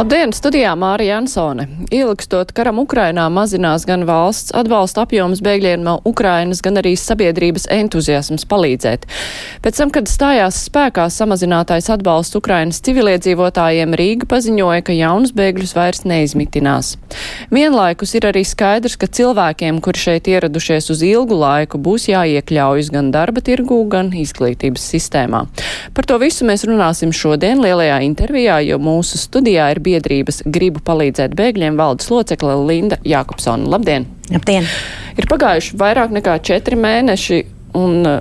Labdien, studijā Mārija Jansone. Ilgstot karam Ukrainā mazinās gan valsts atbalsta apjoms bēgļiem no Ukrainas, gan arī sabiedrības entuziasms palīdzēt. Pēc tam, kad stājās spēkā samazinātais atbalsts Ukrainas civiliedzīvotājiem, Rīga paziņoja, ka jaunus bēgļus vairs neizmitinās. Vienlaikus ir arī skaidrs, ka cilvēkiem, kuri šeit ieradušies uz ilgu laiku, būs jāiekļaujas gan darba tirgū, gan izglītības sistēmā. Par to visu mēs runāsim šodien lielajā intervijā, jo mūsu studijā ir biedrības Gribu palīdzēt bēgļiem valdes locekle Linda Jākopsona. Labdien! Labdien! Ir pagājuši vairāk nekā četri mēneši, un uh,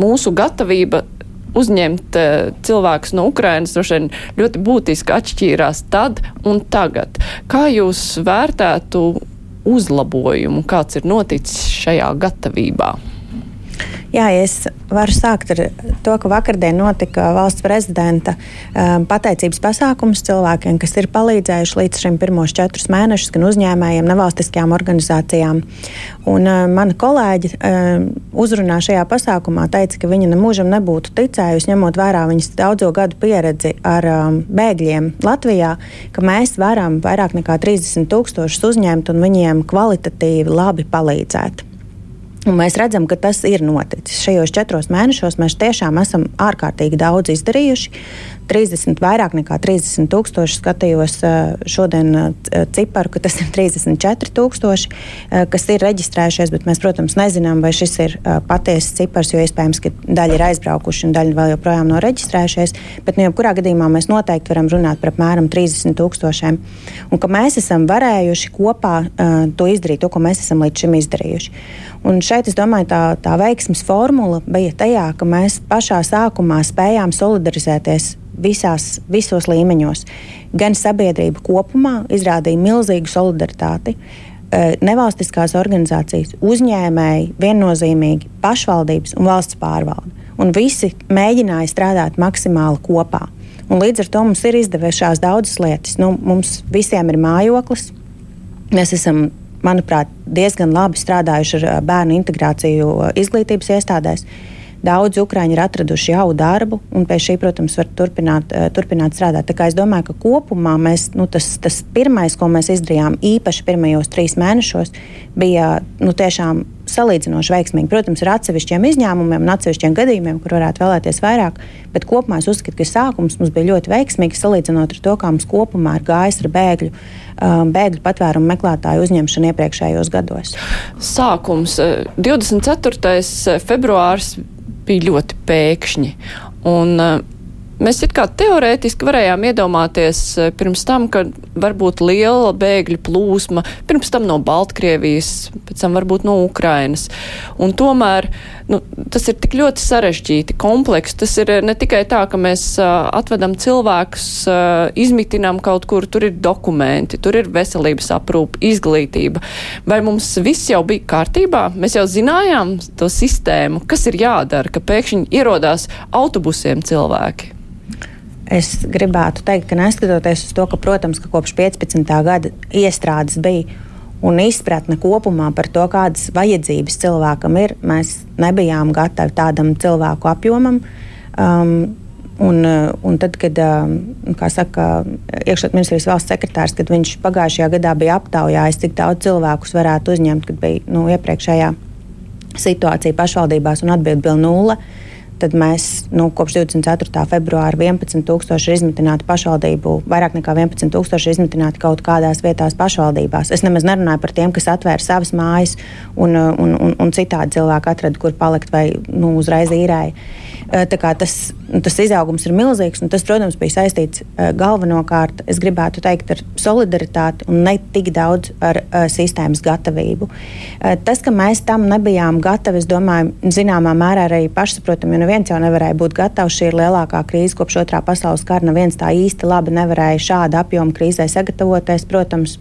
mūsu gatavība uzņemt uh, cilvēkus no Ukrainas droši vien ļoti būtiski atšķīrās tad un tagad. Kā jūs vērtētu uzlabojumu, kāds ir noticis šajā gatavībā? Jā, es varu sākt ar to, ka vakardien notika valsts prezidenta um, pateicības pasākums cilvēkiem, kas ir palīdzējuši līdz šim pirmos četrus mēnešus gan uzņēmējiem, nevalstiskajām organizācijām. Un, uh, mana kolēģi uh, uzrunā šajā pasākumā teica, ka viņa nemūžam nebūtu ticējusi, ņemot vērā viņas daudzo gadu pieredzi ar um, bēgļiem Latvijā, ka mēs varam vairāk nekā 30 tūkstošus uzņemt un viņiem kvalitatīvi labi palīdzēt. Un mēs redzam, ka tas ir noticis. Šajos četros mēnešos mēs tiešām esam ārkārtīgi daudz izdarījuši. 30, vairāk nekā 30 tūkstoši skatījos šodien ciparu, ka tas ir 34 tūkstoši, kas ir reģistrējušies, bet mēs, protams, nezinām, vai šis ir patiesas cipars, jo iespējams, ka daļa ir aizbraukuši un daļa vēl joprojām nav reģistrējušies. Bet, nu, jebkurā gadījumā mēs noteikti varam runāt par apmēram 30 tūkstošiem. Un ka mēs esam varējuši kopā uh, to izdarīt, to, ko mēs esam līdz šim izdarījuši. Un šeit, es domāju, tā, tā veiksmes formula bija tajā, ka mēs pašā sākumā spējām solidarizēties visās, visos līmeņos. Gan sabiedrība kopumā izrādīja milzīgu solidaritāti. Eh, nevalstiskās organizācijas, uzņēmēji, viennozīmīgi pašvaldības un valsts pārvalde. Un visi mēģināja strādāt maksimāli kopā. Un līdz ar to mums ir izdevušās daudzas lietas. Nu, mums visiem ir mājoklis. Mēs esam, manuprāt, diezgan labi strādājuši ar bērnu integrāciju izglītības iestādēs. Daudzi ukrāņi ir atraduši jau darbu, un pie šī, protams, var turpināt, eh, turpināt strādāt. Es domāju, ka kopumā mēs, nu, tas, tas pirmais, ko mēs izdarījām, īpaši pirmajos trīs mēnešos, bija nu, tiešām salīdzinoši veiksmīgi. Protams, ar atsevišķiem izņēmumiem un atsevišķiem gadījumiem, kur varētu vēlēties vairāk, bet kopumā es uzskatu, ka sākums mums bija ļoti veiksmīgs salīdzinot ar to, kā mums kopumā ir gājis ar bēgļu. Um, bēgļu patvērumu meklētāju uzņemšanu iepriekšējos gados. Sākums 24. Eh, februārs bija ļoti pēkšņi. Un, uh, Mēs it kā teorētiski varējām iedomāties eh, pirms tam, ka varbūt liela bēgļu plūsma, pirms tam no Baltkrievijas, pēc tam varbūt no Ukrainas. Un tomēr nu, tas ir tik ļoti sarežģīti, kompleks. Tas ir ne tikai tā, ka mēs uh, atvedam cilvēkus, uh, izmitinām kaut kur, tur ir dokumenti, tur ir veselības aprūpa, izglītība. Vai mums viss jau bija kārtībā? Mēs jau zinājām to sistēmu, kas ir jādara, ka pēkšņi ierodās autobusiem cilvēki. Es gribētu teikt, ka neskatoties uz to, ka, protams, ka kopš 15. gada iestrādes bija un izpratne kopumā par to, kādas vajadzības cilvēkam ir, mēs nebijām gatavi tādam cilvēku apjomam. Um, Un, un tad, kad um, saka, iekšlietu ministrijas valsts sekretārs, kad viņš pagājušajā gadā bija aptaujājis, cik daudz cilvēkus varētu uzņemt, kad bija nu, iepriekšējā situācija pašvaldībās un atbild bija nulle, uh, tad mēs nu, kopš 24. februāra 11,000 ir izmitināti pašvaldību, vairāk nekā 11,000 ir izmitināti kaut kādās vietās pašvaldībās. Es nemaz nerunāju par tiem, kas atvēra savas mājas un, un, un, un citādi cilvēki atrada, kur palikt vai nu, uzreiz īrēja. Tas, nu, tas izaugums ir milzīgs, un tas, protams, bija saistīts galvenokārt, es gribētu teikt, ar solidaritāti un ne tik daudz ar uh, sistēmas gatavību. Uh, tas, ka mēs tam nebijām gatavi, es domāju, zināmā mērā arī pašsaprotami, neviens jau nevarēja būt gatavs. Šī ir lielākā krīze kopš otrā pasaules kara. Neviens tā īsti labi nevarēja šāda apjoma krīzē sagatavoties, protams.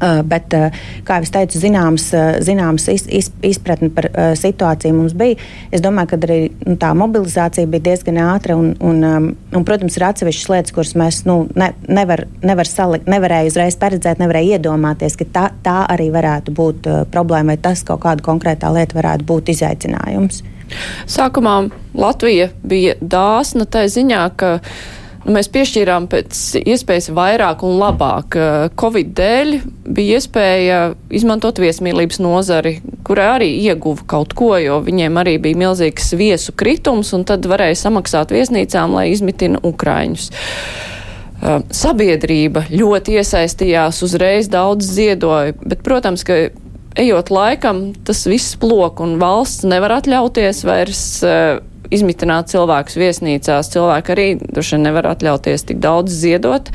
Uh, bet, uh, kā jau teicu, zināms, uh, zināms iz, iz, izpratne par situāciju mums bija. Es domāju, ka arī nu, tā mobilizācija bija diezgan ātra. Un, un, um, un, protams, ir atsevišķas lietas, kuras mēs nu, ne, nevar, nevar salikt, nevarēja uzreiz paredzēt, nevarēja iedomāties, ka tā, tā arī varētu būt problēma vai tas kaut kāda konkrētā lieta varētu būt izaicinājums. Sākumā Latvija bija dāsna tā ziņā, ka nu, mēs piešķīrām pēc iespējas vairāk un labāk. Covid dēļ bija iespēja izmantot viesmīlības nozari, kurai arī ieguva kaut ko, jo viņiem arī bija milzīgs viesu kritums, un tad varēja samaksāt viesnīcām, lai izmitina Ukraiņus. Sabiedrība ļoti iesaistījās, uzreiz daudz ziedoja, bet, protams, ka ejot laikam, tas viss plok un valsts nevar atļauties vairs uh, izmitināt cilvēkus viesnīcās. Cilvēki arī droši nevar atļauties tik daudz ziedot.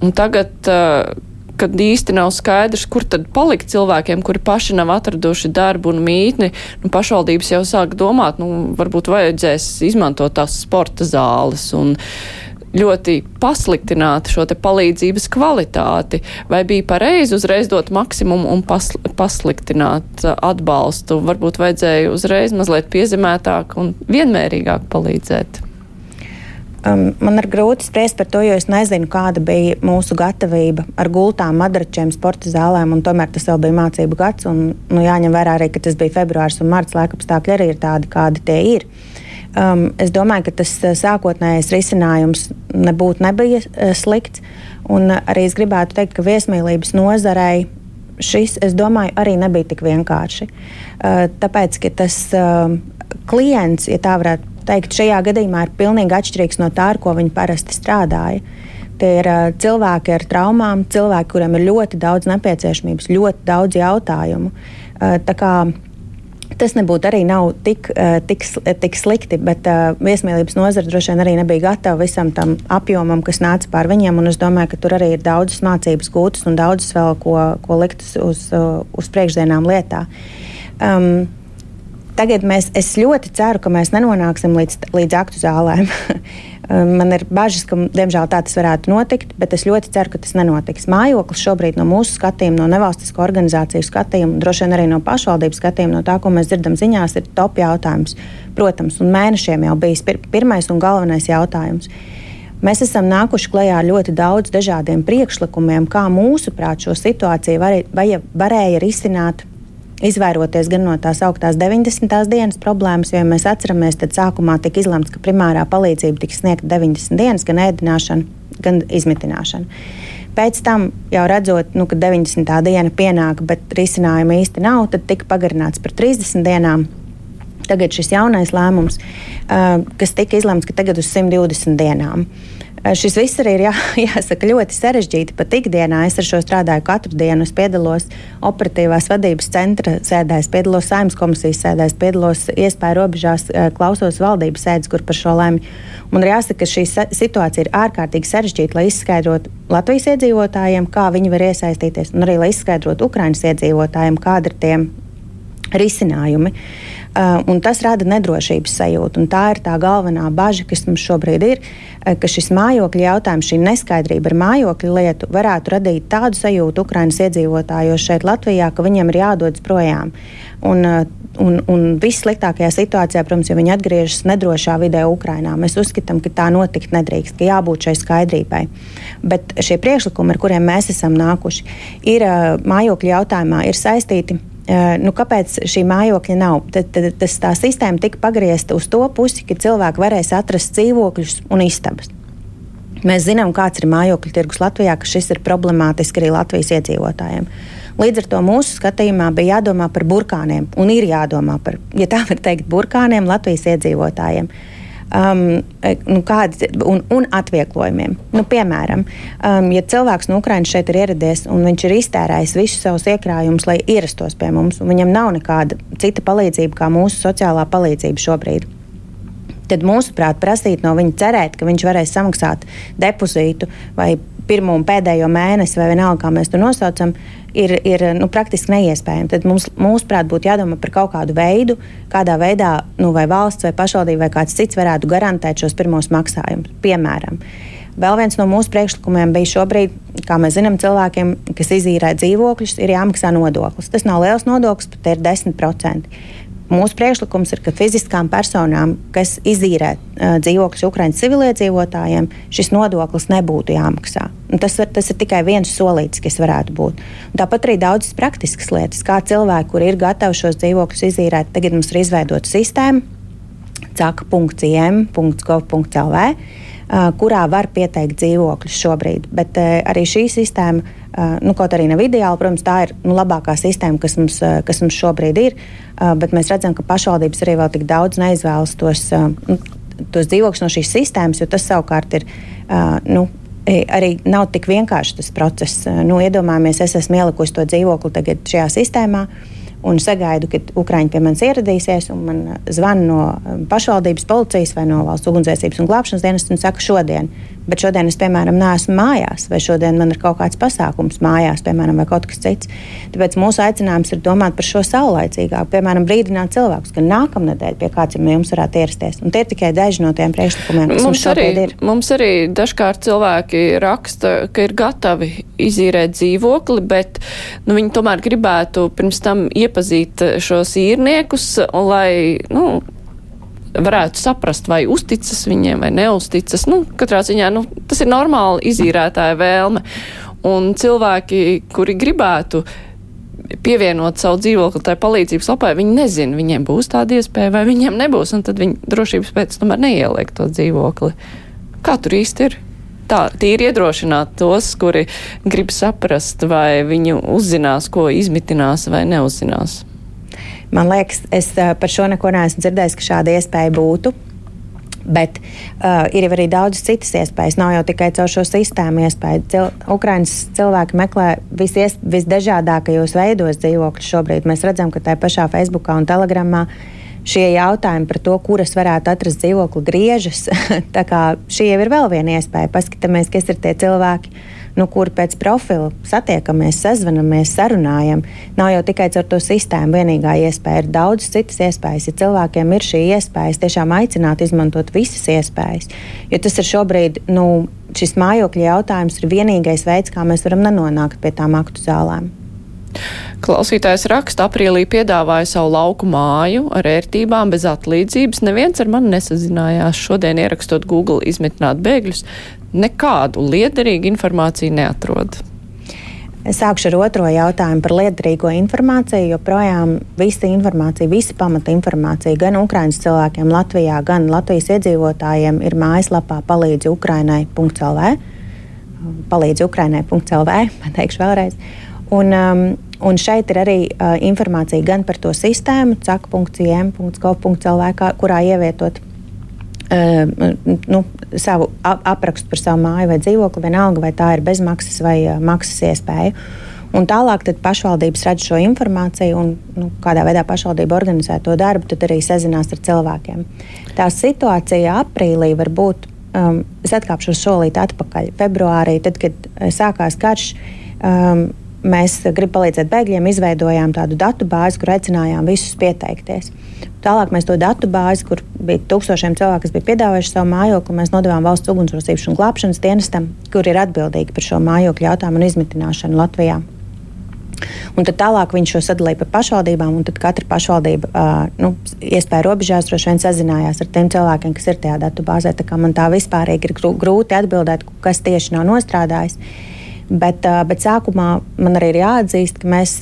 Un tagad, uh, kad īsti nav skaidrs, kur tad palikt cilvēkiem, kuri paši nav atraduši darbu un mītni, nu, pašvaldības jau sāk domāt, nu, varbūt vajadzēs izmantot tās sporta zāles. Un, ļoti pasliktināt šo palīdzības kvalitāti, vai bija pareizi uzreiz dot maksimumu un pas, pasliktināt uh, atbalstu? Varbūt vajadzēja uzreiz mazliet piezemētāk un vienmērīgāk palīdzēt. Um, man ir grūti spriest par to, jo es nezinu, kāda bija mūsu gatavība ar gultām, madračiem, sporta zālēm. Tomēr tas vēl bija mācību gads. Un, nu, jāņem vērā arī, ka tas bija februāris un marts. Laika apstākļi arī ir tādi, kādi tie ir. Uh, Um, es domāju, ka tas uh, sākotnējais risinājums nebūtu nebija uh, slikts. Uh, arī es gribētu teikt, ka viesmīlības nozarei šis, es domāju, arī nebija tik vienkārši. Uh, tāpēc, ka tas uh, klients, ja tā varētu teikt, šajā gadījumā ir pilnīgi atšķirīgs no tā, ar ko viņi parasti strādāja. Tie ir uh, cilvēki ar traumām, cilvēki, kuriem ir ļoti daudz nepieciešamības, ļoti daudz jautājumu. Uh, Tas nebūtu arī nav tik, uh, tik, tik slikti, bet uh, viesmīlības nozara droši vien arī nebija gatava visam tam apjomam, kas nāca pār viņiem. Es domāju, ka tur arī ir daudzas mācības gūtas un daudzas vēl, ko, ko likt uz, uh, uz priekšdienām lietā. Um, Tagad mēs, es ļoti ceru, ka mēs nenonāksim līdz, līdz aktu zālēm. Um, man ir bažas, ka, diemžēl, tā tas varētu notikt, bet es ļoti ceru, ka tas nenotiks. Mājoklis šobrīd no mūsu skatījuma, no nevalstisko organizāciju skatījuma, droši vien arī no pašvaldības skatījuma, no tā, ko mēs dzirdam ziņās, ir top jautājums. Protams, un mēnešiem jau bijis pir pirmais un galvenais jautājums. Mēs esam nākuši klajā ar ļoti daudz dažādiem priekšlikumiem, kā mūsuprāt šo situāciju varēja, varēja risināt izvairoties gan no tās augtās 90. dienas problēmas, jo ja mēs atceramies, tad sākumā tika izlemts, ka primārā palīdzība tiks sniegta 90 dienas, gan ēdināšana, gan izmitināšana. Pēc tam, jau redzot, nu, ka 90. diena pienāk, bet risinājuma īsti nav, tad tika pagarināts par 30 dienām. Tagad šis jaunais lēmums, uh, kas tika izlemts, ka tagad uz 120 dienām. Uh, šis viss arī ir jā, jāsaka ļoti sarežģīti. Pat ikdienā es ar šo strādāju katru dienu. Es piedalos operatīvās vadības centra sēdēs, piedalos saimnes komisijas sēdēs, piedalos iespēju robežās, eh, klausos valdības sēdes, kur par šo lemj. Man ir jāsaka, ka šī situācija ir ārkārtīgi sarežģīta, lai izskaidrotu Latvijas iedzīvotājiem, kā viņi var iesaistīties, un arī lai izskaidrotu Ukraiņas iedzīvotājiem, kāda ir tiem risinājumi. Uh, tas rada nedrošības sajūtu. Tā ir tā galvenā bažas, kas mums šobrīd ir, uh, ka šis mājokļa jautājums, šī neskaidrība ar mājokļa lietu varētu radīt tādu sajūtu Ukraiņas iedzīvotājos šeit, Latvijā, ka viņiem ir jādodas projām. Un, uh, un, un vissliktākajā situācijā, protams, ja viņi atgriežas nedrošā vidē Ukrajinā, mēs uzskatām, ka tā notikt nedrīkst, ka jābūt šai skaidrībai. Bet šie priekšlikumi, ar kuriem mēs esam nākuši, ir mājokļu jautājumā, ir saistīti nu, kāpēc šī mājokļa nav. Tad, tad tas, tā sistēma tika pagriezta uz to pusi, ka cilvēki varēs atrast dzīvokļus un istabas. Mēs zinām, kāds ir mājokļu tirgus Latvijā, ka šis ir problemātiski arī Latvijas iedzīvotājiem. Līdz ar to mūsu skatījumā bija jādomā par burkāniem, un ir jādomā par, ja tā var teikt, burkāniem Latvijas iedzīvotājiem. Uh, um, e, nu, kādi, un, un atvieglojumiem. Nu, piemēram, um, ja cilvēks no Ukrainas šeit ir ieradies un viņš ir iztērējis visus savus iekrājumus, lai ierastos pie mums, un viņam nav nekāda cita palīdzība kā mūsu sociālā palīdzība šobrīd. Tad, mūsuprāt, prasīt no viņa cerēt, ka viņš varēs samaksāt depozītu vai pirmo un pēdējo mēnesi, vai vienalga, kā mēs to nosaucam, ir, ir nu, praktiski neiespējami. Tad mums, mūsuprāt, būtu jādomā par kaut kādu veidu, kādā veidā nu, vai valsts, vai pašvaldība, vai kāds cits varētu garantēt šos pirmos maksājumus. Piemēram, Vēl viens no mūsu priekšlikumiem bija šobrīd, kā mēs zinām, cilvēkiem, kas izīrē dzīvokļus, ir jāmaksā nodoklis. Tas nav liels nodoklis, bet ir 10%. Mūsu priekšlikums ir, ka fiziskām personām, kas izīrē uh, dzīvokļus Ukraiņas civiliedzīvotājiem, šis nodoklis nebūtu jāmaksā. Un tas, var, tas ir tikai viens solīts, kas varētu būt. Un tāpat arī daudzas praktiskas lietas, kā cilvēki, kuri ir gatavi šos dzīvokļus izīrēt, tagad mums ir izveidota sistēma caka.im.gov.lv kurā var pieteikt dzīvokļus šobrīd. Bet arī šī sistēma, nu, kaut arī nav ideāla, protams, tā ir nu, labākā sistēma, kas mums, kas mums šobrīd ir. Bet mēs redzam, ka pašvaldības arī vēl tik daudz neizvēlas tos, nu, tos dzīvokļus no šīs sistēmas, jo tas savukārt ir. Nu, arī nav tik vienkārši tas process. Nu, iedomājamies, es esmu ielikusi to dzīvokli tagad šajā sistēmā. Uh, un sagaidu, ka Ukrāņi pie manis ieradīsies, un man zvana no um, pašvaldības policijas vai no valsts ugunsdzēsības un glābšanas dienas un saka, šodien bet šodien es, piemēram, neesmu mājās, vai šodien man ir kaut kāds pasākums mājās, piemēram, vai kaut kas cits. Tāpēc mūsu aicinājums ir domāt par šo saulaicīgāk, piemēram, brīdināt cilvēkus, ka nākamnedēļ pie kāds no jums varētu ierasties. Un tie ir tikai daži no tiem priekšlikumiem, kas mums, mums arī ir. Mums arī dažkārt cilvēki raksta, ka ir gatavi izīrēt dzīvokli, bet nu, viņi tomēr gribētu pirms tam iepazīt šos īrniekus, lai nu, varētu saprast, vai uzticas viņiem vai neuzticas. Nu, katrā ziņā nu, tas ir normāli izīrētāja vēlme. Un cilvēki, kuri gribētu pievienot savu dzīvokli tai palīdzības lapai, viņi nezina, viņiem būs tāda iespēja vai viņiem nebūs, un tad viņi drošības pēc tomēr neieliek to dzīvokli. Kā tur īsti ir? Tā tīri iedrošināt tos, kuri grib saprast, vai viņi uzzinās, ko izmitinās vai neuzzinās. Man liekas, es par šo neko neesmu dzirdējis, ka šāda iespēja būtu. Bet uh, ir arī daudz citas iespējas. Nav jau tikai caur šo sistēmu iespēja. Cil Ukraiņas cilvēki meklē visies, visdažādākajos veidos dzīvokļus šobrīd. Mēs redzam, ka tajā pašā Facebookā un Telegramā šie jautājumi par to, kuras varētu atrast dzīvokli, griežas. Tā kā šī jau ir vēl viena iespēja. Paskatāmies, kas ir tie cilvēki nu, kur pēc profila satiekamies, sazvanamies, sarunājam. Nav jau tikai ar to sistēmu vienīgā iespēja, ir daudz citas iespējas. Ja cilvēkiem ir šī iespēja, tiešām aicināt izmantot visas iespējas. Jo tas ir šobrīd, nu, šis mājokļa jautājums ir vienīgais veids, kā mēs varam nenonākt pie tām aktu zālēm. Klausītājs raksta, aprīlī piedāvāja savu lauku māju ar ērtībām bez atlīdzības. Neviens ar mani nesazinājās. Šodien ierakstot Google izmitināt bēgļus, nekādu liederīgu informāciju neatrod. Sākšu ar otro jautājumu par liederīgo informāciju. Joprojām visa informācija, visa pamata informācija gan Ukraiņas cilvēkiem Latvijā, gan Latvijas iedzīvotājiem ir mājaslapā palīdzi Ukrainai.lv. Palīdzi Ukrainai.lv, pateikšu vēlreiz. Un, um, un šeit ir arī uh, informācija gan par to sistēmu, cak.cm.gov.lv, kurā ievietot nu, savu aprakstu par savu māju vai dzīvokli, vienalga vai tā ir bezmaksas vai maksas iespēja. Un tālāk pašvaldības redz šo informāciju, un nu, kādā veidā pašvaldība organizē to darbu, tad arī sazinās ar cilvēkiem. Tā situācija aprīlī var būt, um, es atkāpšos solīt atpakaļ. Februārī, tad, kad sākās karš, um, mēs gribam palīdzēt bēgļiem, izveidojām tādu datu bāzi, kur aicinājām visus pieteikties. Tālāk mēs to datu bāzi, kur bija tūkstošiem cilvēku, kas bija piedāvājuši savu mājokli, mēs nodevām valsts ugunsdrošības un glābšanas dienestam, kur ir atbildīgi par šo mājokļu jautājumu un izmitināšanu Latvijā. Un tad tālāk viņš šo sadalīja pa pašvaldībām, un katra pašvaldība, uh, nu, iespēja robežās, droši vien sazinājās ar tiem cilvēkiem, kas ir tajā datu bāzē. Tā man tā vispārīgi ir grūti atbildēt, kas tieši nav nostrādājis. Bet, bet sākumā man arī ir jāatzīst, ka mēs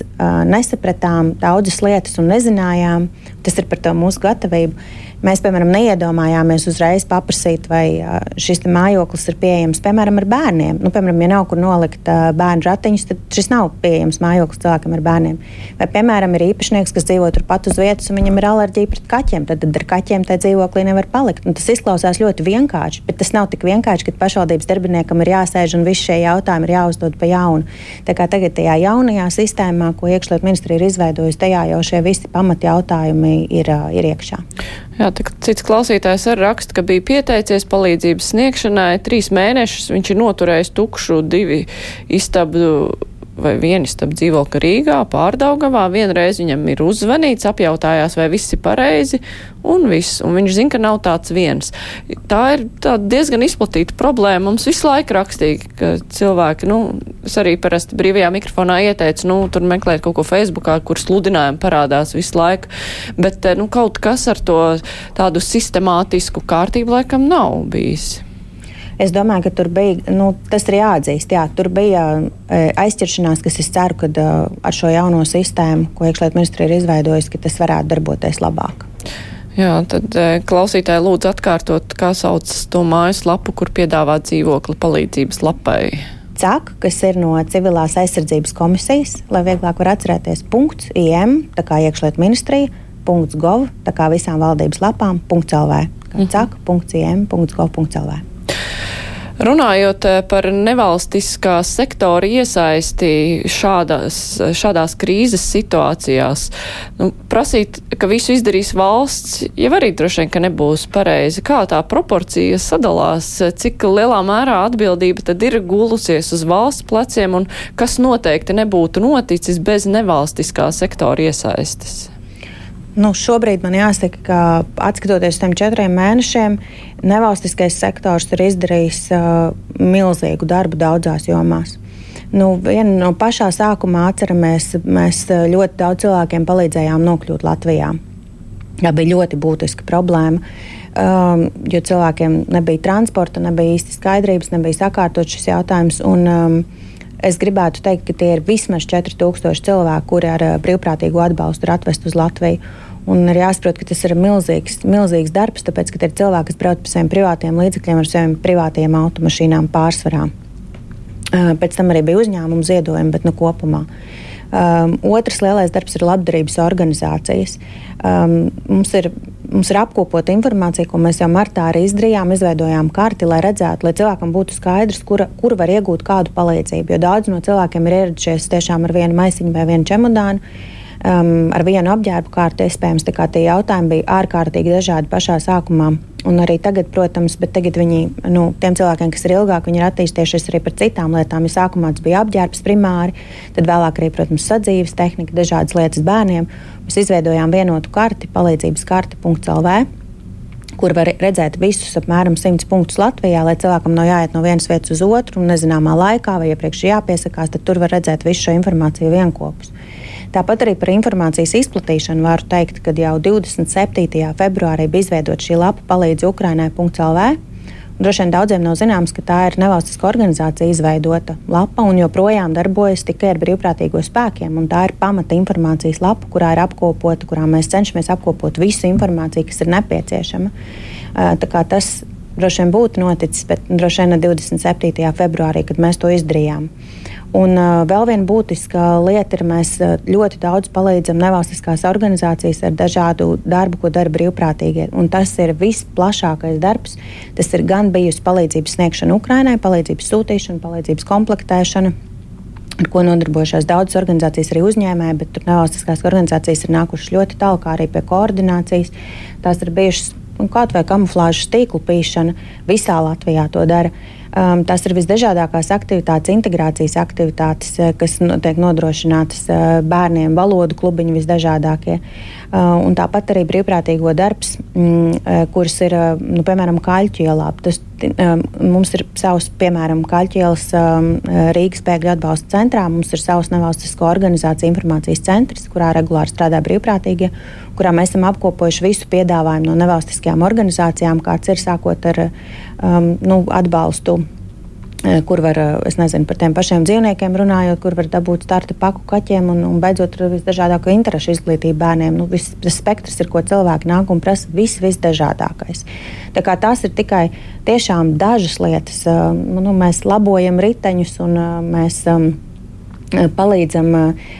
nesapratām daudzas lietas un nezinājām. Tas ir par to mūsu gatavību Mēs, piemēram, neiedomājāmies uzreiz paprasīt, vai šis mājoklis ir pieejams, piemēram, ar bērniem. Nu, piemēram, ja nav kur nolikt bērnu ratiņus, tad šis nav pieejams mājoklis cilvēkam ar bērniem. Vai, piemēram, ir īpašnieks, kas dzīvo turpat uz vietas, un viņam ir alerģija pret kaķiem, tad, tad ar kaķiem tajā dzīvoklī nevar palikt. Un tas izklausās ļoti vienkārši, bet tas nav tik vienkārši, ka pašvaldības darbiniekam ir jāsēž un visi šie jautājumi ir jāuzdod pa jaunu. Tā kā tagad tajā jaunajā sistēmā, ko iekšlietu ministrija ir izveidojusi, tajā jau šie visi pamatjautājumi ir, ir iekšā. Jā, cits klausītājs arī raksta, ka bija pieteicies palīdzības sniegšanai trīs mēnešus. Viņš ir noturējis tukšu divi istabu vai vienistab dzīvokli Rīgā, pārdaugavā. Vienreiz viņam ir uzzvanīts, apjautājās, vai viss ir pareizi, un viss. Un viņš zina, ka nav tāds viens. Tā ir tā diezgan izplatīta problēma. Mums visu laiku rakstīja, ka cilvēki, nu, es arī parasti brīvajā mikrofonā ieteicu, nu, tur meklēt kaut ko Facebookā, kur sludinājumi parādās visu laiku. Bet, eh, nu, kaut kas ar to tādu sistemātisku kārtību laikam nav bijis. Es domāju, ka tur bija, nu, tas ir jāatzīst, jā, tur bija e, aizķeršanās, kas es ceru, ka e, ar šo jauno sistēmu, ko iekšlietu ministrija ir izveidojusi, ka tas varētu darboties labāk. Jā, tad e, klausītāji lūdzu atkārtot, kā sauc to mājaslapu, kur piedāvā dzīvokli palīdzības lapai. CAK, kas ir no Civilās aizsardzības komisijas, lai vieglāk var atcerēties, punkts IM, tā kā iekšlietu ministrija, punkts gov, tā kā visām valdības lapām, punkts LV. CAK, punkts IM, punkts gov, punkts LV. Runājot eh, par nevalstiskā sektora iesaisti šādās, šādās krīzes situācijās, nu, prasīt, ka visu izdarīs valsts, jau arī droši vien, ka nebūs pareizi. Kā tā proporcija sadalās, cik lielā mērā atbildība tad ir gulusies uz valsts pleciem un kas noteikti nebūtu noticis bez nevalstiskā sektora iesaistes? Nu, šobrīd man jāsaka, ka atskatoties uz tiem četriem mēnešiem, nevalstiskais sektors ir izdarījis uh, milzīgu darbu daudzās jomās. Nu, viena no pašā sākumā atceramies, mēs ļoti daudz cilvēkiem palīdzējām nokļūt Latvijā. Tā bija ļoti būtiska problēma. Um, jo cilvēkiem nebija transporta, nebija īsti skaidrības, nebija sakārtot šis jautājums. Un, um, Es gribētu teikt, ka tie ir vismaz 4000 cilvēki, kuri ar brīvprātīgo atbalstu ir atvest uz Latviju. Un ir jāsaprot, ka tas ir milzīgs, milzīgs darbs, tāpēc, ka ir cilvēki, kas brauc pa saviem privātiem līdzekļiem, ar saviem privātiem automašīnām pārsvarā. Pēc tam arī bija uzņēmuma ziedojumi, bet nu kopumā. Um, otrs lielais darbs ir labdarības organizācijas. Um, mums, ir, mums ir apkopota informācija, ko mēs jau martā arī izdarījām. Izveidojām karti, lai redzētu, lai cilvēkam būtu skaidrs, kur, kur var iegūt kādu palīdzību. Jo daudz no cilvēkiem ir ieradušies tiešām ar vienu maisiņu vai vienu čemodānu um, ar vienu apģērbu kārtu. Iespējams, tie jautājumi bija ārkārtīgi dažādi pašā sākumā. Un arī tagad, protams, bet tagad viņi, nu, tiem cilvēkiem, kas ir ilgāk, viņi ir attīstījušies arī par citām lietām. Ja sākumā tas bija apģērbs primāri, tad vēlāk arī, protams, sadzīves tehnika, dažādas lietas bērniem. Mēs izveidojām vienotu karti, palīdzības karti.lv kur var redzēt visus apmēram 100 punktus Latvijā, lai cilvēkam nav jāiet no vienas vietas uz otru un nezināmā laikā vai iepriekš jāpiesakās, tad tur var redzēt visu šo informāciju vienopus. Tāpat arī par informācijas izplatīšanu varu teikt, ka jau 27. februārī bija izveidota šī lapa palīdz Ukrainai.lv. Droši vien daudziem nav zināms, ka tā ir nevalstiska organizācija izveidota lapa un joprojām darbojas tikai ar brīvprātīgo spēkiem. Tā ir pamata informācijas lapa, kurā ir apkopota, kurā mēs cenšamies apkopot visu informāciju, kas ir nepieciešama. Tas droši vien būtu noticis, bet droši vien 27. februārī, kad mēs to izdarījām. Un uh, vēl viena būtiska lieta ir, mēs ļoti daudz palīdzam nevalstiskās organizācijas ar dažādu darbu, ko dara brīvprātīgie. Un tas ir visplašākais darbs. Tas ir gan bijusi palīdzības sniegšana Ukrainai, palīdzības sūtīšana, palīdzības komplektēšana ar ko nodarbojušās daudzas organizācijas, arī uzņēmēji, bet tur nevalstiskās organizācijas ir nākušas ļoti tālu, kā arī pie koordinācijas. Tās ir bijušas kaut vai kamuflāžas tīklu pīšana, visā Latvijā to dara. Um, tās ir visdažādākās aktivitātes, integrācijas aktivitātes, eh, kas tiek nodrošinātas uh, bērniem, valodu klubiņi visdažādākie. Uh, tāpat arī brīvprātīgo darbs, mm, uh, kurš ir uh, nu, piemēram Kaļķu ielā. Tas, um, mums ir savs, piemēram, Kaļķu ielas um, Rīgas bēgļu atbalsta centrā. Mums ir savs nevalstisko organizāciju informācijas centrs, kurā regulāri strādā brīvprātīgie, kurā mēs esam apkopojuši visu piedāvājumu no nevalstiskajām organizācijām, kāds ir sākot ar um, nu, atbalstu Eh, kur var, eh, es nezinu, par tiem pašiem dzīvniekiem runājot, kur var dabūt starta paku kaķiem un, un beidzot ar visdažādāko interešu izglītību bērniem. Nu, viss tas spektrs ir, ko cilvēki nāk un prasa, viss visdažādākais. Tā kā tās ir tikai tiešām dažas lietas. Eh, nu, mēs labojam riteņus un mēs. Um, palīdzam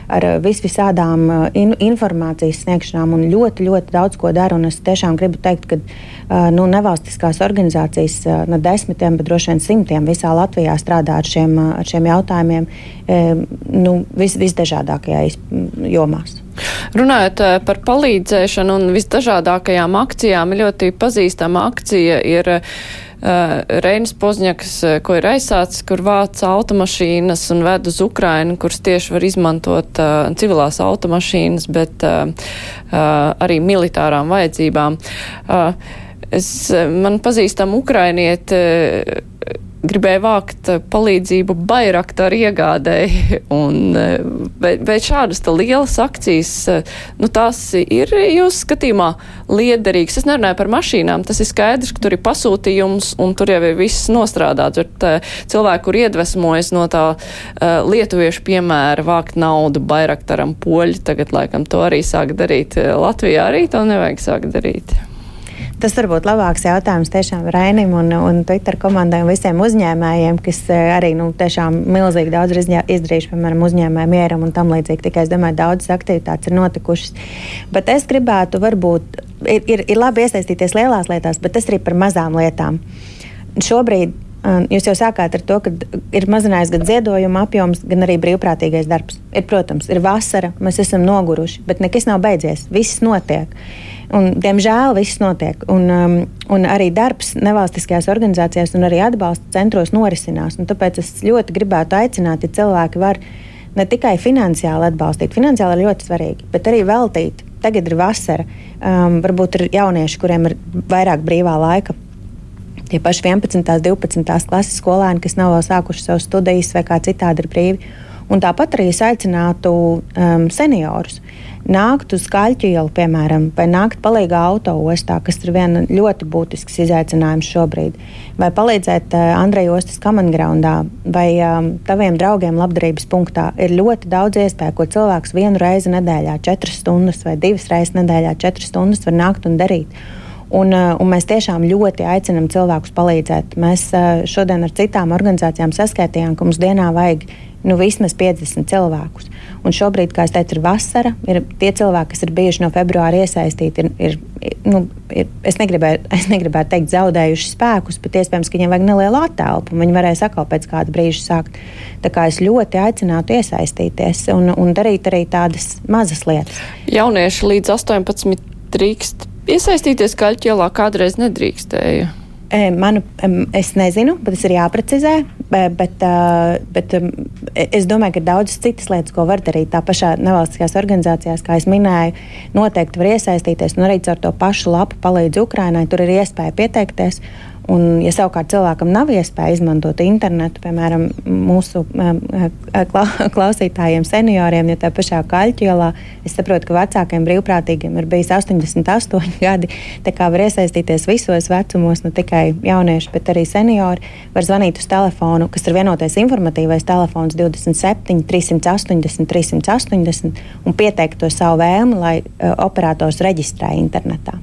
ar vis visādām in informācijas sniegšanām un ļoti, ļoti daudz ko dara. Es tiešām gribu teikt, ka nu, nevalstiskās organizācijas no desmitiem, bet droši vien simtiem visā Latvijā strādā ar šiem, ar šiem jautājumiem nu, vis, visdažādākajās jomās. Runājot par palīdzēšanu un visdažādākajām akcijām, ļoti pazīstama akcija ir Reinis Pozņaks, ko ir aizsācis, kur vāc automašīnas un ved uz Ukrainu, kuras tieši var izmantot civilās automašīnas, bet arī militārām vajadzībām. Es, man pazīstam ukrainieti gribēja vākt eh, palīdzību Bairaktaru iegādēji, un, eh, bet, bet šādas lielas akcijas, eh, nu tās ir jūs skatījumā liederīgas. Es nerunāju par mašīnām, tas ir skaidrs, ka tur ir pasūtījums, un tur jau ir viss nostrādāts, bet cilvēki, kur iedvesmojas no tā lietuviešu piemēra vākt naudu Bairaktaram poļi, tagad laikam to arī sāk darīt Latvijā, arī to nevajag sākt darīt. Tas varbūt labāks jautājums tiešām Rainim un, un Twitter komandai un visiem uzņēmējiem, kas eh, arī nu, tiešām milzīgi daudz ir izdarījuši, piemēram, uzņēmēju mieram un tam līdzīgi. Tikai es domāju, daudzas aktivitātes ir notikušas. Bet es gribētu, varbūt, ir, ir, ir labi iesaistīties lielās lietās, bet tas arī par mazām lietām. Šobrīd Jūs jau sākāt ar to, ka ir mazinājies gan ziedojuma apjoms, gan arī brīvprātīgais darbs. Ir, protams, ir vasara, mēs esam noguruši, bet nekas nav beidzies. Viss notiek. Un, diemžēl viss notiek. Un, um, un arī darbs nevalstiskajās organizācijās un arī atbalsta centros norisinās. Un tāpēc es ļoti gribētu aicināt, ja cilvēki var ne tikai finansiāli atbalstīt, finansiāli ir ļoti svarīgi, bet arī veltīt. Tagad ir vasara, um, varbūt ir jaunieši, kuriem ir vairāk brīvā laika tie paši 11. un 12. klases skolēni, kas nav vēl sākuši savus studijas vai kā citādi ir brīvi. Un tāpat arī es aicinātu um, seniorus nākt uz Kaļķu ielu, piemēram, vai nākt palīdzīgā autoostā, kas ir viena ļoti būtisks izaicinājums šobrīd, vai palīdzēt uh, Andreja Ostas kamangraundā vai um, taviem draugiem labdarības punktā. Ir ļoti daudz iespēju, ko cilvēks vienu reizi nedēļā, četras stundas vai divas reizes nedēļā, četras stundas var nākt un darīt. Un, eh, un mēs tiešām ļoti aicinām cilvēkus palīdzēt. Mēs eh, šodien ar citām organizācijām saskaitījām, ka mums dienā vajag nu, vismaz 50 cilvēkus. Un šobrīd, kā jau teicu, ir vasara. Ir tie cilvēki, kas ir bijuši no februāra iesaistīti, ir, ir, nu, ir es, negribēju, es negribētu teikt, zaudējuši spēkus, bet iespējams, ka viņiem vajag nelielu attēlu. Viņi varēs atkal pēc kāda brīža sākt. Tā kā es ļoti aicinātu iesaistīties un, un darīt arī tādas mazas lietas. Jaunieši līdz 18 drīkst Iesaistīties kaļķielā kādreiz nedrīkstēja. E, manu, es nezinu, bet tas ir jāprecizē. Bet, bet es domāju, ka ir daudzas citas lietas, ko var darīt. Tā pašā nevalstiskajās organizācijās, kā jau minēju, noteikti var iesaistīties un arī ar to pašu lapu palīdz Ukraiņai. Tur ir iespēja pieteikties. Un, ja savukārt cilvēkam nav iespēja izmantot internetu, piemēram, mūsu klausītājiem, senioriem, ja tā pašā kaļķielā, es saprotu, ka vecākiem brīvprātīgiem ir bijis 88 gadi. Tā kā var iesaistīties visos vecumos, ne tikai jaunieši, bet arī seniori. Var zvanīt uz telefonu, kas ir vienotais informatīvais telefons 27, 380, 380 un pieteikt to savu vēlmi, lai uh, operators reģistrē internetā.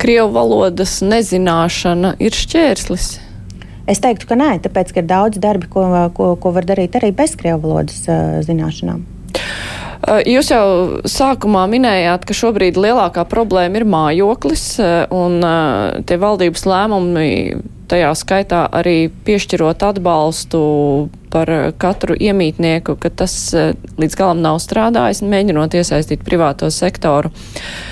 Krievu valodas nezināšana ir šķērslis. Es teiktu, ka nē, tāpēc ka ir daudz darbi, ko, ko, ko var darīt arī bez krievu valodas uh, zināšanām. Jūs jau sākumā minējāt, ka šobrīd lielākā problēma ir mājoklis, un tie valdības lēmumi, tajā skaitā arī piešķirot atbalstu par katru iemītnieku, ka tas līdz galam nav strādājis, mēģinot iesaistīt privāto sektoru. Uh,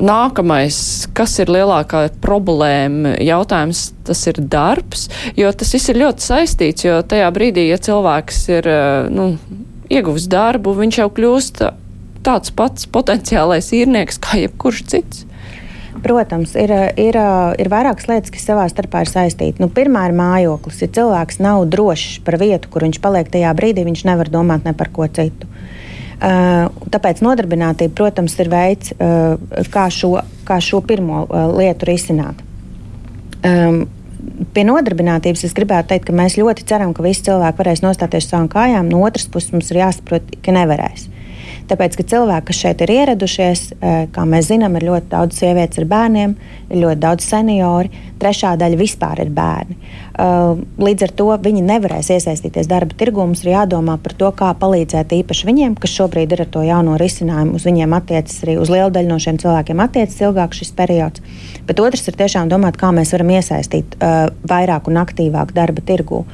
Nākamais, kas ir lielākā problēma jautājums, tas ir darbs, jo tas viss ir ļoti saistīts, jo tajā brīdī, ja cilvēks ir eh, nu, ieguvis darbu, viņš jau kļūst tāds pats potenciālais īrnieks kā jebkurš cits. Protams, ir, ir, ir vairākas lietas, kas savā starpā ir saistītas. Nu, pirmā ir mājoklis. Ja cilvēks nav drošs par vietu, kur viņš paliek tajā brīdī, viņš nevar domāt ne par ko citu. Uh, tāpēc nodarbinātība, protams, ir veids, uh, kā šo, kā šo pirmo uh, lietu risināt. Um, pie nodarbinātības es gribētu teikt, ka mēs ļoti ceram, ka visi cilvēki varēs nostāties savām kājām. No otras puses, mums ir jāsaprot, ka nevarēs. Tāpēc, ka cilvēki, kas šeit ir ieradušies, kā mēs zinām, ir ļoti daudz sievietes ar bērniem, ir ļoti daudz seniori, trešā daļa vispār ir bērni. Līdz ar to viņi nevarēs iesaistīties darba tirgū. Mums ir jādomā par to, kā palīdzēt īpaši viņiem, kas šobrīd ir ar to jauno risinājumu. Uz viņiem attiecas arī uz lielu daļu no šiem cilvēkiem, attiecas ilgāk šis periods. Bet otrs ir tiešām domāt, kā mēs varam iesaistīt uh, vairāk un aktīvāk darba tirgū.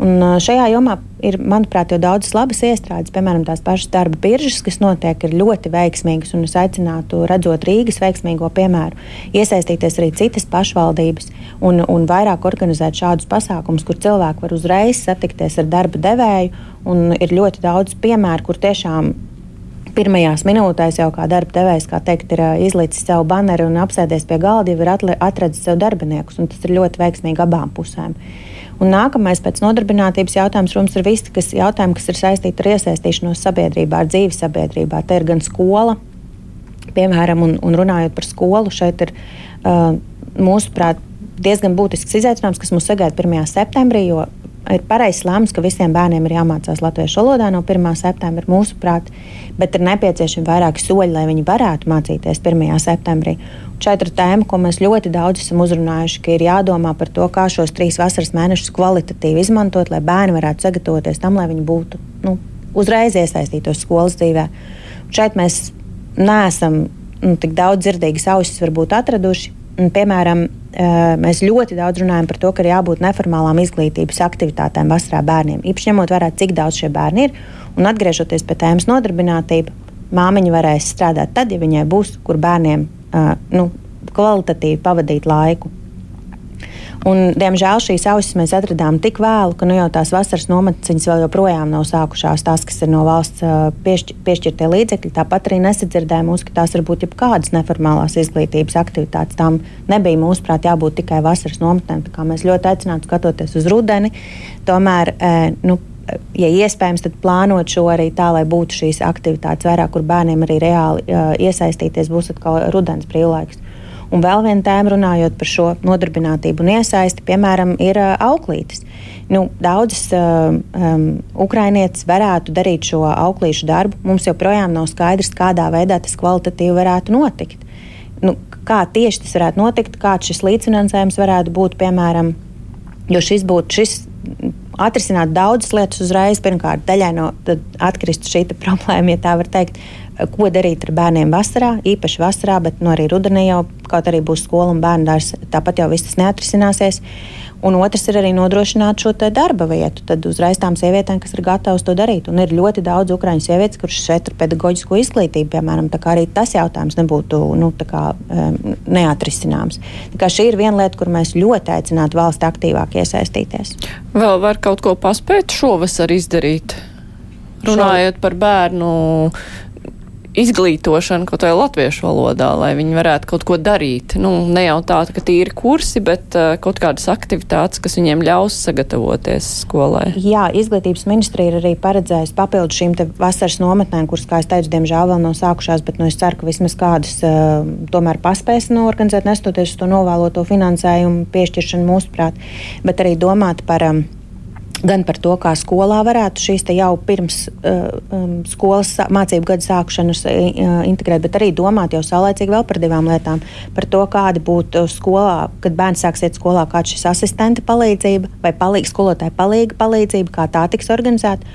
Un šajā jomā ir, manuprāt, jau daudzas labas iestrādes, piemēram, tās pašas darba biržas, kas notiek, ir ļoti veiksmīgas. Es aicinātu, redzot Rīgas veiksmīgo piemēru, iesaistīties arī citas pašvaldības un, un vairāk organizēt šādus pasākumus, kur cilvēki var uzreiz satikties ar darba devēju. Ir ļoti daudz piemēru, kur tiešām pirmajās minūtēs jau kā darba devējs, kā teikt, ir izlicis savu baneru un apsēdies pie galda, jau ir atradzis sev darbiniekus. Tas ir ļoti veiksmīgi abām pusēm. Un nākamais pēc nodarbinātības jautājums, protams, ir visi kas, jautājumi, kas ir saistīti ar iesaistīšanos sabiedrībā, ar dzīvi sabiedrībā. Te ir gan skola, piemēram, un, un runājot par skolu, šeit ir uh, mūsuprāt diezgan būtisks izaicinājums, kas mūs sagaida 1. septembrī, jo ir pareizs lēmums, ka visiem bērniem ir jāmācās latviešu valodā no 1. septembra, mūsuprāt, bet ir nepieciešami vairāki soļi, lai viņi varētu mācīties 1. septembrī. Šeit ir tēma, ko mēs ļoti daudz esam uzrunājuši, ka ir jādomā par to, kā šos trīs vasaras mēnešus kvalitatīvi izmantot, lai bērni varētu sagatavoties tam, lai viņi būtu nu, uzreiz iesaistītos skolas dzīvē. Un šeit mēs neesam nu, tik daudz dzirdīgas ausis varbūt atraduši. Piemēram, mēs ļoti daudz runājam par to, ka ir jābūt neformālām izglītības aktivitātēm vasarā bērniem. Īpaši ņemot vērā, cik daudz šie bērni ir. Un atgriežoties pie tēmas nodarbinātība, māmiņa varēs strādāt tad, ja viņai būs, kur bērniem nu, kvalitatīvi pavadīt laiku. Un, diemžēl šīs ausis mēs atradām tik vēlu, ka nu, jau tās vasaras nometnes vēl joprojām nav sākušās. Tās, kas ir no valsts piešķir, piešķirtie līdzekļi, tāpat arī nesadzirdēja mūs, ka tās var būt jebkādas neformālās izglītības aktivitātes. Tām nebija mūsuprāt jābūt tikai vasaras nometnēm. Mēs ļoti aicinātu skatoties uz rudeni. Tomēr, nu, ja iespējams, tad plānot šo arī tā, lai būtu šīs aktivitātes vairāk, kur bērniem arī reāli uh, iesaistīties, būs atkal rudens brīvlaiks. Un vēl viena tēma, runājot par šo nodarbinātību un iesaisti, piemēram, ir uh, auklītes. Nu, daudzas uh, um, ukrainietes varētu darīt šo auklīšu darbu. Mums joprojām nav skaidrs, kādā veidā tas kvalitatīvi varētu notikt. Nu, kā tieši tas varētu notikt, kāds šis līdzfinansējums varētu būt, piemēram, jo šis būtu šis atrisināt daudzas lietas uzreiz. Pirmkārt, daļai no atkristu šī problēma, ja tā var teikt, ko darīt ar bērniem vasarā, īpaši vasarā, bet nu, arī rudenī jau kaut arī būs skola un bērnu dārzs. Tāpat jau viss tas neatrisināsies. Un otrs ir arī nodrošināt šo darba vietu. Tad uzreiz tām sievietēm, kas ir gatavas to darīt. Un ir ļoti daudz ukrāņu sievietes, kuras šeit ir pedagoģisko izglītību, piemēram. Tā kā arī tas jautājums nebūtu nu, kā, um, neatrisināms. Tā kā šī ir viena lieta, kur mēs ļoti aicinātu valsti aktīvāk iesaistīties. Vēl var kaut ko paspēt šovasar izdarīt? Runājot par bērnu izglītošanu kaut vai latviešu valodā, lai viņi varētu kaut ko darīt. Nu, ne jau tā, ka tīri kursi, bet uh, kaut kādas aktivitātes, kas viņiem ļaus sagatavoties skolai. Jā, izglītības ministrija ir arī paredzējusi papildus šīm vasaras nometnēm, kuras, kā es teicu, diemžēl vēl nav sākušās, bet nu, es ceru, ka vismaz kādas uh, tomēr paspēs norganizēt, nestoties uz to novēloto finansējumu piešķiršanu mūsuprāt, bet arī domāt par. Um, gan par to, kā skolā varētu šīs jau pirms uh, um, skolas mācību gada sākšanas uh, integrēt, bet arī domāt jau saulēcīgi vēl par divām lietām. Par to, kāda būtu skolā, kad bērns sāks iet skolā, kāda šis asistenta palīdzība vai palīg, skolotāja palīga palīdzība, kā tā tiks organizēta.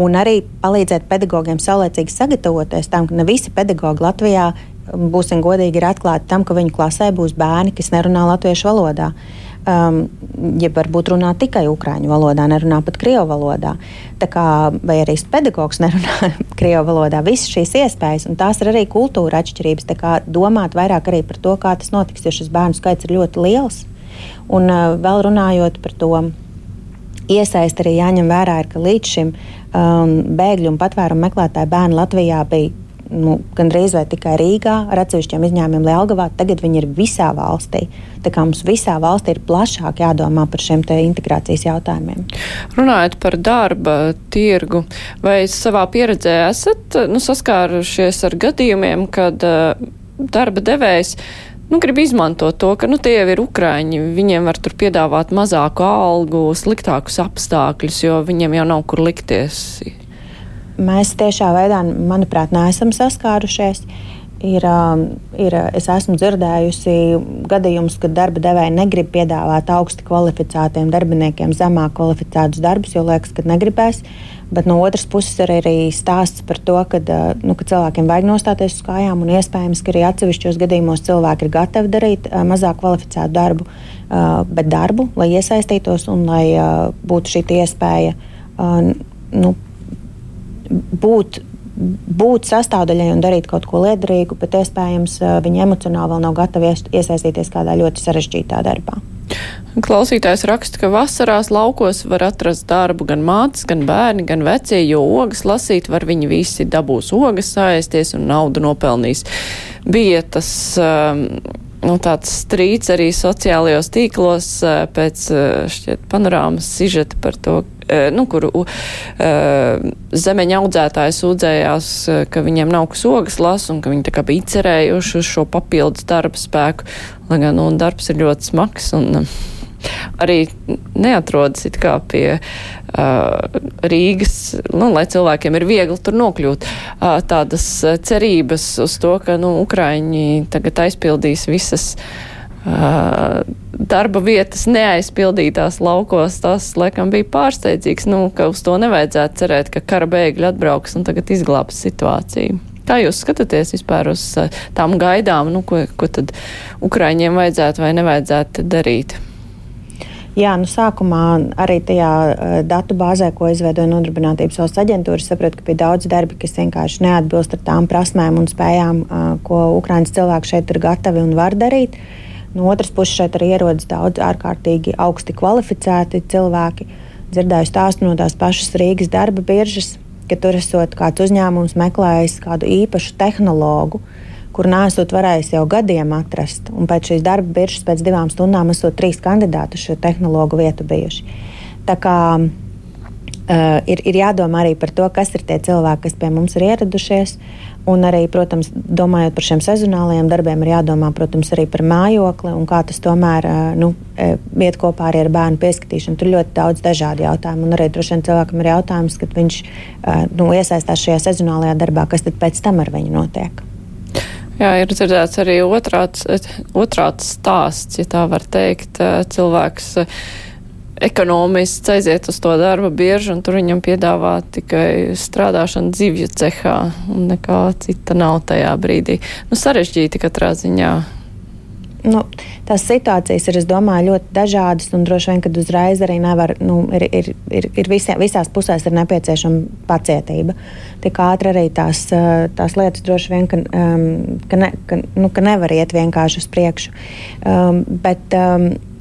Un arī palīdzēt pedagogiem saulēcīgi sagatavoties tam, ka ne visi pedagogi Latvijā, būsim godīgi, ir atklāti tam, ka viņu klasē būs bērni, kas nerunā latviešu valodā. Uh, um, ja varbūt runā tikai ukrāņu valodā, nerunā pat krievu valodā. Tā kā, vai arī pedagogs nerunā krievu valodā, visas šīs iespējas, un tās ir arī kultūra atšķirības. Tā kā domāt vairāk arī par to, kā tas notiks, jo šis bērnu skaits ir ļoti liels. Un uh, vēl runājot par to. Iesaist arī jāņem vērā, ir, ka līdz šim um, bēgļu un patvērumu meklētāju bērni Latvijā bija nu, gandrīz vai tikai Rīgā, ar atsevišķiem izņēmumiem Lielgavā, tagad viņi ir visā valstī. Tā kā mums visā valstī ir plašāk jādomā par šiem integrācijas jautājumiem. Runājot par darba tirgu, vai savā pieredzē esat nu, saskārušies ar gadījumiem, kad uh, darba devējs nu, grib izmantot to, ka nu, tie jau ir ukrāņi. Viņiem var tur piedāvāt mazāku algu, sliktākus apstākļus, jo viņiem jau nav kur likties. Mēs tiešā veidā, manuprāt, neesam saskārušies. Ir, ir, es esmu dzirdējusi gadījumus, kad darba devēji negrib piedāvāt augsti kvalificētiem darbiniekiem zemāk kvalificētus darbus, jo liekas, ka negribēs. Bet no otras puses ir arī stāsts par to, ka, nu, ka cilvēkiem vajag nostāties uz kājām, un iespējams, ka arī atsevišķos gadījumos cilvēki ir gatavi darīt mazāk kvalificētu darbu, bet darbu, lai iesaistītos un lai būtu šī iespēja nu, būt būt sastāvdaļai un darīt kaut ko liederīgu, bet iespējams viņi emocionāli vēl nav gatavi iesaistīties kādā ļoti sarežģītā darbā. Klausītājs raksta, ka vasarās laukos var atrast darbu gan mātes, gan bērni, gan vecie, jo ogas lasīt var viņi visi dabūs ogas sāēsties un naudu nopelnīs. Bija tas um, nu, tāds strīds arī sociālajos tīklos pēc šķiet panorāmas sižeta par to, nu, kuru uh, zemeņa audzētāji sūdzējās, ka viņiem nav kas ogas las un ka viņi tā kā bija cerējuši uz šo papildus darba spēku, lai gan, nu, darbs ir ļoti smags un arī neatrodas pie uh, Rīgas, nu, lai cilvēkiem ir viegli tur nokļūt. Uh, tādas cerības uz to, ka, nu, Ukraiņi tagad aizpildīs visas uh, darba vietas neaizpildītās laukos, tas, laikam, bija pārsteidzīgs, nu, ka uz to nevajadzētu cerēt, ka kara bēgļi atbrauks un tagad izglābs situāciju. Kā jūs skatāties vispār uz tām gaidām, nu, ko, ko tad Ukraiņiem vajadzētu vai nevajadzētu darīt? Jā, nu sākumā arī tajā uh, datu bāzē, ko izveidoja Nodarbinātības valsts aģentūra, sapratu, ka bija daudz darbi, kas vienkārši neatbilst ar tām prasmēm un spējām, uh, ko Ukraiņas cilvēki šeit ir gatavi un var darīt. Uh, No otras puses, šeit arī ierodas daudz ārkārtīgi augsti kvalificēti cilvēki. Dzirdēju stāstu no tās pašas Rīgas darba biržas, ka tur esot kāds uzņēmums meklējis kādu īpašu tehnologu, kur nesot varējis jau gadiem atrast. Un pēc šīs darba biržas, pēc divām stundām, esot trīs kandidāti uz šo tehnologu vietu bijuši. Tā kā Uh, ir, ir jādomā arī par to, kas ir tie cilvēki, kas pie mums ir ieradušies. Un arī, protams, domājot par šiem sezonālajiem darbiem, ir jādomā protams, arī par mājokli un kā tas tomēr nu, iet kopā arī ar bērnu pieskatīšanu. Tur ļoti daudz dažādu jautājumu. Un arī droši vien cilvēkam ir jautājums, kad viņš nu, iesaistās šajā sezonālajā darbā, kas tad pēc tam ar viņu notiek. Jā, ir dzirdēts arī otrāds, otrāds stāsts, ja tā var teikt. Cilvēks ekonomists aiziet uz to darba bieži, un tur viņam piedāvā tikai strādāšanu zivju cehā, un nekā cita nav tajā brīdī. Nu, sarežģīti katrā ziņā. Nu, tās situācijas ir, domāju, ļoti dažādas, un droši vien, kad uzreiz arī nevar, nu, ir, ir, ir, ir visā, visās pusēs ir nepieciešama pacietība. Tik ātri arī tās, tās lietas droši vien, ka, um, ka, ne, ka, nu, ka nevar iet vienkārši uz priekšu. Um, bet, um, Eh,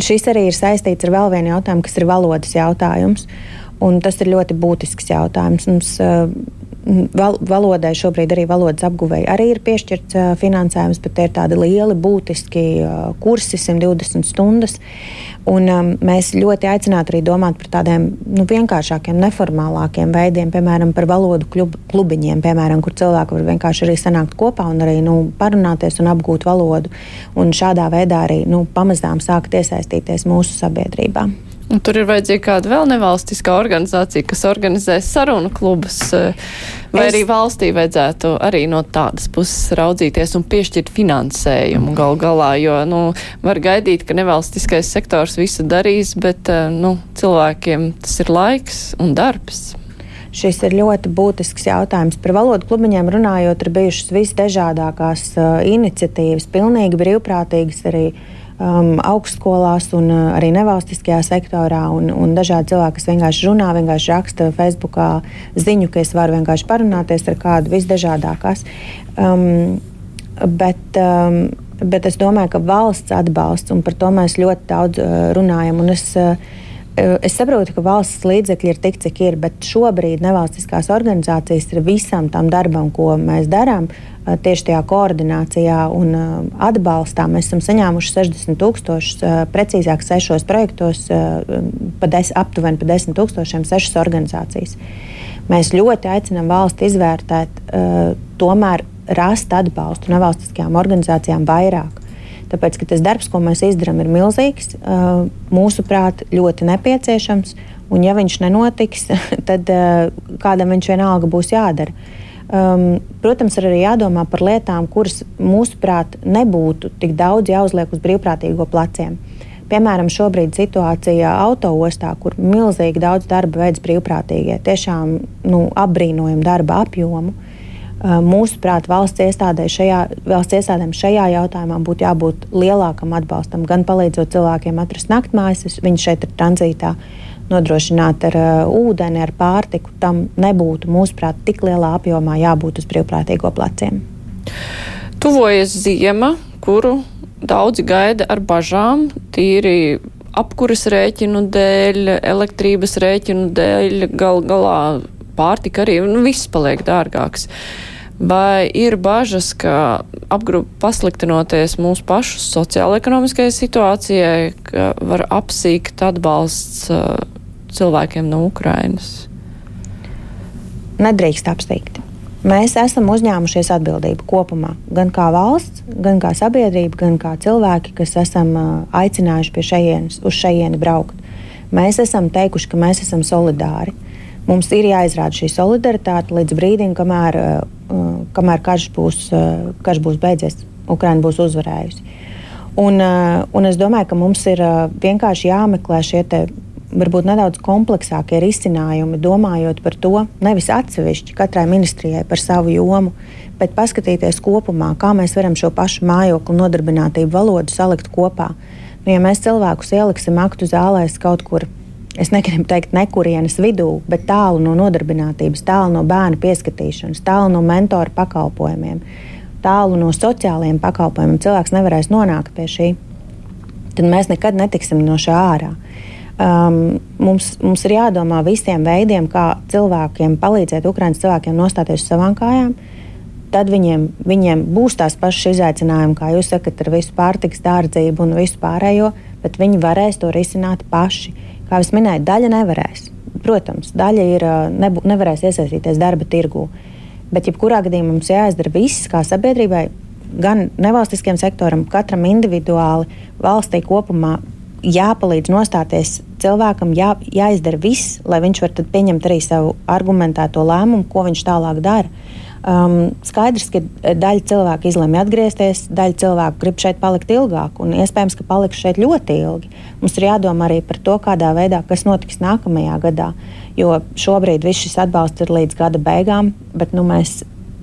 šis arī ir saistīts ar vēl vienu jautājumu, kas ir valodas jautājums. Un tas ir ļoti būtisks jautājums. Mums, uh, val, valodai šobrīd arī valodas apguvēji arī ir piešķirts uh, finansējums, bet tie ir tādi lieli, būtiski uh, kursi, 120 stundas. Un, um, mēs ļoti aicinātu arī domāt par tādiem nu, vienkāršākiem, neformālākiem veidiem, piemēram, par valodu klub, klubiņiem, piemēram, kur cilvēki var vienkārši arī sanākt kopā un arī nu, parunāties un apgūt valodu. Un šādā veidā arī nu, pamazām sākt iesaistīties mūsu sabiedrībā. Un tur ir vajadzīga kāda vēl nevalstiskā organizācija, kas organizē sarunu klubus, eh, vai es... arī valstī vajadzētu arī no tādas puses raudzīties un piešķirt finansējumu gal galā, jo, nu, var gaidīt, ka nevalstiskais sektors visu darīs, bet, eh, nu, cilvēkiem tas ir laiks un darbs. Šis ir ļoti būtisks jautājums. Par valodu klubiņiem runājot, ir bijušas visdažādākās uh, iniciatīvas, pilnīgi brīvprātīgas arī uh, um, augstskolās un uh, arī nevalstiskajā sektorā. Un, un dažādi cilvēki, kas vienkārši runā, vienkārši raksta Facebookā ziņu, ka es varu vienkārši parunāties ar kādu visdažādākās. Um, bet, um, bet es domāju, ka valsts atbalsts, un par to mēs ļoti daudz uh, runājam. Es, uh, Es saprotu, ka valsts līdzekļi ir tik, cik ir, bet šobrīd nevalstiskās organizācijas ir visam tam darbam, ko mēs darām, tieši tajā koordinācijā un atbalstā. Mēs esam saņēmuši 60 tūkstošus, precīzāk, sešos projektos, pa des, aptuveni pa 10 tūkstošiem, sešas organizācijas. Mēs ļoti aicinām valsti izvērtēt, tomēr rast atbalstu nevalstiskajām organizācijām vairāk. Tāpēc, tas darbs, ko mēs izdarām, ir milzīgs, mūsuprāt, ļoti nepieciešams. Un, ja viņš nenotiks, tad kādam viņš vienalga būs jādara. Um, protams, ir arī jādomā par lietām, kuras mūsuprāt nebūtu tik daudz jāuzliek uz brīvprātīgo pleciem. Piemēram, šobrīd situācija autoostā, kur milzīgi daudz darba veids brīvprātīgie, tiešām nu, apbrīnojam darba apjomu. Uh, mūsuprāt, valsts, iestādē šajā, valsts iestādēm šajā jautājumā būtu jābūt lielākam atbalstam, gan palīdzot cilvēkiem atrast naktmājas, viņi šeit ir tranzītā, nodrošināt ar uh, ūdeni, ar pārtiku, tam nebūtu, mūsuprāt, tik lielā apjomā jābūt uz brīvprātīgo pleciem. Tuvojas ziema, kuru daudzi gaida ar bažām, tīri apkuras rēķinu dēļ, elektrības rēķinu dēļ, gal galā pārtika arī, nu, viss paliek dārgāks. Vai ir bažas, ka apgrūp pasliktinoties mūsu pašu sociāla-ekonomiskajai situācijai, ka var apsīkt atbalsts uh, cilvēkiem no Ukrainas? Nedrīkst apsteigt. Mēs esam uzņēmušies atbildību kopumā, gan kā valsts, gan kā sabiedrība, gan kā cilvēki, kas esam aicinājuši pie šejienes, uz šejieni braukt. Mēs esam teikuši, ka mēs esam solidāri. Mums ir jāizrāda šī solidaritāte līdz brīdim, kamēr, kamēr karš, būs, karš būs beidzies, Ukraina būs uzvarējusi. Un, un es domāju, ka mums ir vienkārši jāmeklē šie varbūt nedaudz kompleksākie risinājumi, domājot par to nevis atsevišķi katrai ministrijai par savu jomu, bet paskatīties kopumā, kā mēs varam šo pašu mājokli nodarbinātību valodu salikt kopā. Nu, ja mēs cilvēkus ieliksim aktu zālēs kaut kur, es negribu teikt, nekurienes vidū, bet tālu no nodarbinātības, tālu no bērnu pieskatīšanas, tālu no mentora pakalpojumiem, tālu no sociālajiem pakalpojumiem, cilvēks nevarēs nonākt pie šī. Tad mēs nekad netiksim no šā ārā. Um, mums, mums ir jādomā visiem veidiem, kā cilvēkiem palīdzēt, Ukraiņas cilvēkiem nostāties uz savām kājām. Tad viņiem, viņiem būs tās pašas izaicinājumi, kā jūs sakat, ar visu pārtiks dārdzību un visu pārējo, bet viņi varēs to risināt paši. Kā jau minēju, daļa nevarēs. Protams, daļa ir, nebū, nevarēs iesaistīties darba tirgū. Bet, jebkurā gadījumā mums jāizdara viss, kā sabiedrībai, gan nevalstiskiem sektoram, katram individuāli, valstī kopumā jāpalīdz nostāties cilvēkam, jā, jāizdara viss, lai viņš varētu pieņemt arī savu argumentēto lēmumu, ko viņš tālāk dara. Um, skaidrs, ka daļa cilvēku izlemj atgriezties, daļa cilvēku grib šeit palikt ilgāk, un iespējams, ka paliks šeit ļoti ilgi. Mums ir jādomā arī par to, kādā veidā, kas notiks nākamajā gadā. Jo šobrīd viss šis atbalsts ir līdz gada beigām, bet nu, mēs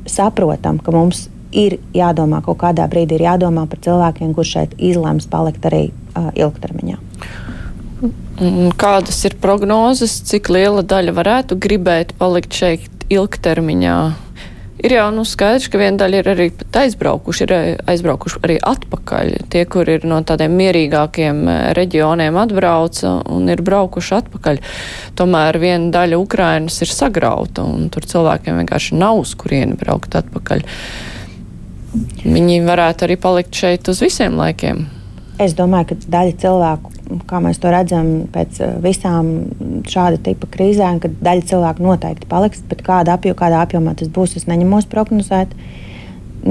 saprotam, ka mums ir jādomā kaut kādā brīdī, ir jādomā par cilvēkiem, kurš šeit izlems palikt arī uh, ilgtermiņā. Kādas ir prognozes, cik liela daļa varētu gribēt palikt šeit ilgtermiņā? Ir jau nu, skaidrs, ka viena daļa ir arī aizbraukuši, ir aizbraukuši arī atpakaļ. Tie, kur ir no tādiem mierīgākiem reģioniem atbrauca un ir braukuši atpakaļ. Tomēr viena daļa Ukrainas ir sagrauta un tur cilvēkiem vienkārši nav uz kurieni braukt atpakaļ. Viņi varētu arī palikt šeit uz visiem laikiem. Es domāju, ka daļa cilvēku, kā mēs to redzam, pēc eh, visām šāda tipa krīzēm, ka daļa cilvēku noteikti paliks, bet kādā, apjom, kādā apjomā tas būs, es neņemos prognozēt.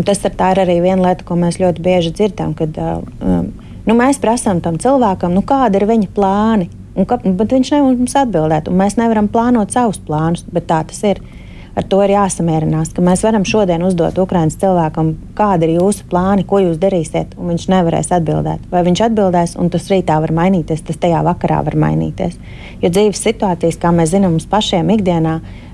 Tas ar tā ir arī viena lieta, ko mēs ļoti bieži dzirdam, kad eh, um, nu, mēs prasām tam cilvēkam, nu, kāda ir viņa plāni. Un, ka, bet viņš nevar mums atbildēt, un mēs nevaram plānot savus plānus, bet tā tas ir. Ar to ir jāsamierinās, ka mēs varam šodien uzdot Ukraiņas cilvēkam, kādi ir jūsu plāni, ko jūs darīsiet, un viņš nevarēs atbildēt. Vai viņš atbildēs, un tas rītā var mainīties, tas tajā vakarā var mainīties. Jo dzīves situācijas, kā mēs zinām, mums pašiem ikdienā. Uh,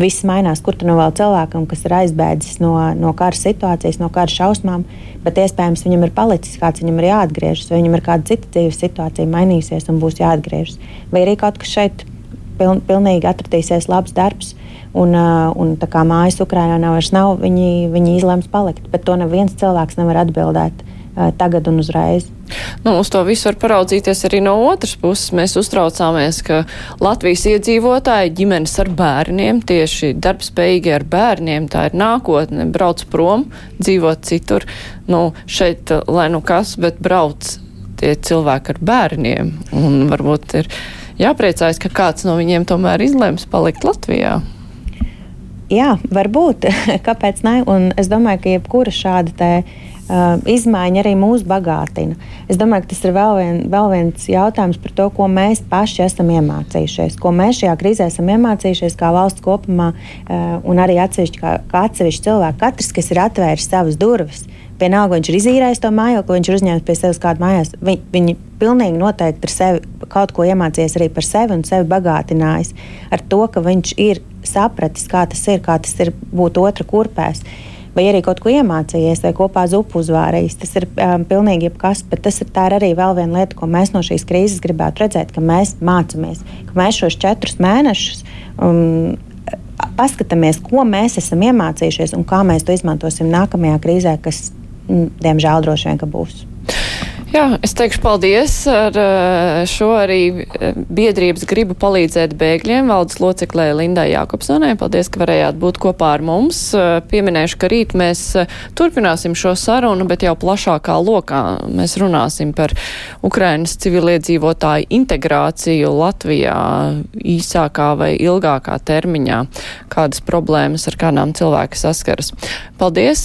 viss mainās, kur tu no vēl cilvēkam, kas ir aizbēdzis no, no kara situācijas, no kara šausmām, bet iespējams viņam ir palicis kāds, viņam ir jāatgriežas, vai viņam ir kāda cita dzīves situācija mainīsies un būs jāatgriežas. Vai arī kaut kas šeit piln, pilnīgi atradīsies labs darbs, un, un tā kā mājas Ukrainā nav vairs nav, viņi, viņi izlems palikt. Bet to neviens cilvēks nevar atbildēt tagad un uzreiz. Nu, uz to visu var paraudzīties arī no otras puses. Mēs uztraucāmies, ka Latvijas iedzīvotāji ģimenes ar bērniem, tieši darbspējīgi ar bērniem, tā ir nākotne, brauc prom, dzīvot citur. Nu, šeit, lai nu kas, bet brauc tie cilvēki ar bērniem. Un varbūt ir jāpriecājas, ka kāds no viņiem tomēr izlems palikt Latvijā. Jā, varbūt. Kāpēc ne? Un es domāju, ka jebkura šāda te, uh, izmaiņa arī mūs bagātina. Es domāju, ka tas ir vēl, vien, vēl viens jautājums par to, ko mēs paši esam iemācījušies, ko mēs šajā krīzē esam iemācījušies kā valsts kopumā, uh, un arī atsevišķi, kā, kā atsevišķi cilvēki. Katrs, kas ir atvēris savas durvis, vienalga viņš ir izīrējis to mājokli, viņš ir uzņēmis pie sevis kādu mājās. Viņi, viņi pilnīgi noteikti ir sevi, kaut ko iemācījies arī par sevi un sevi bagātinājis ar to, ka viņš ir sapratis, kā tas ir, kā tas ir būt otra kurpēs. Vai arī kaut ko iemācījies, vai kopā zupu uzvārījis. Tas ir um, pilnīgi jebkas, bet tas ir, ir arī vēl viena lieta, ko mēs no šīs krīzes gribētu redzēt, ka mēs mācāmies, ka mēs šos četrus mēnešus um, paskatāmies, ko mēs esam iemācījušies un kā mēs to izmantosim nākamajā krīzē, kas, diemžēl, droši vien būs. Jā, es teikšu paldies ar eh, šo arī eh, biedrības gribu palīdzēt bēgļiem valdes loceklē Lindai Jākopsonai. Paldies, ka varējāt būt kopā ar mums. Eh, pieminēšu, ka rīt mēs turpināsim šo sarunu, bet jau plašākā lokā mēs runāsim par Ukrainas civiliedzīvotāju integrāciju Latvijā īsākā vai ilgākā termiņā, kādas problēmas ar kādām cilvēki saskaras. Paldies!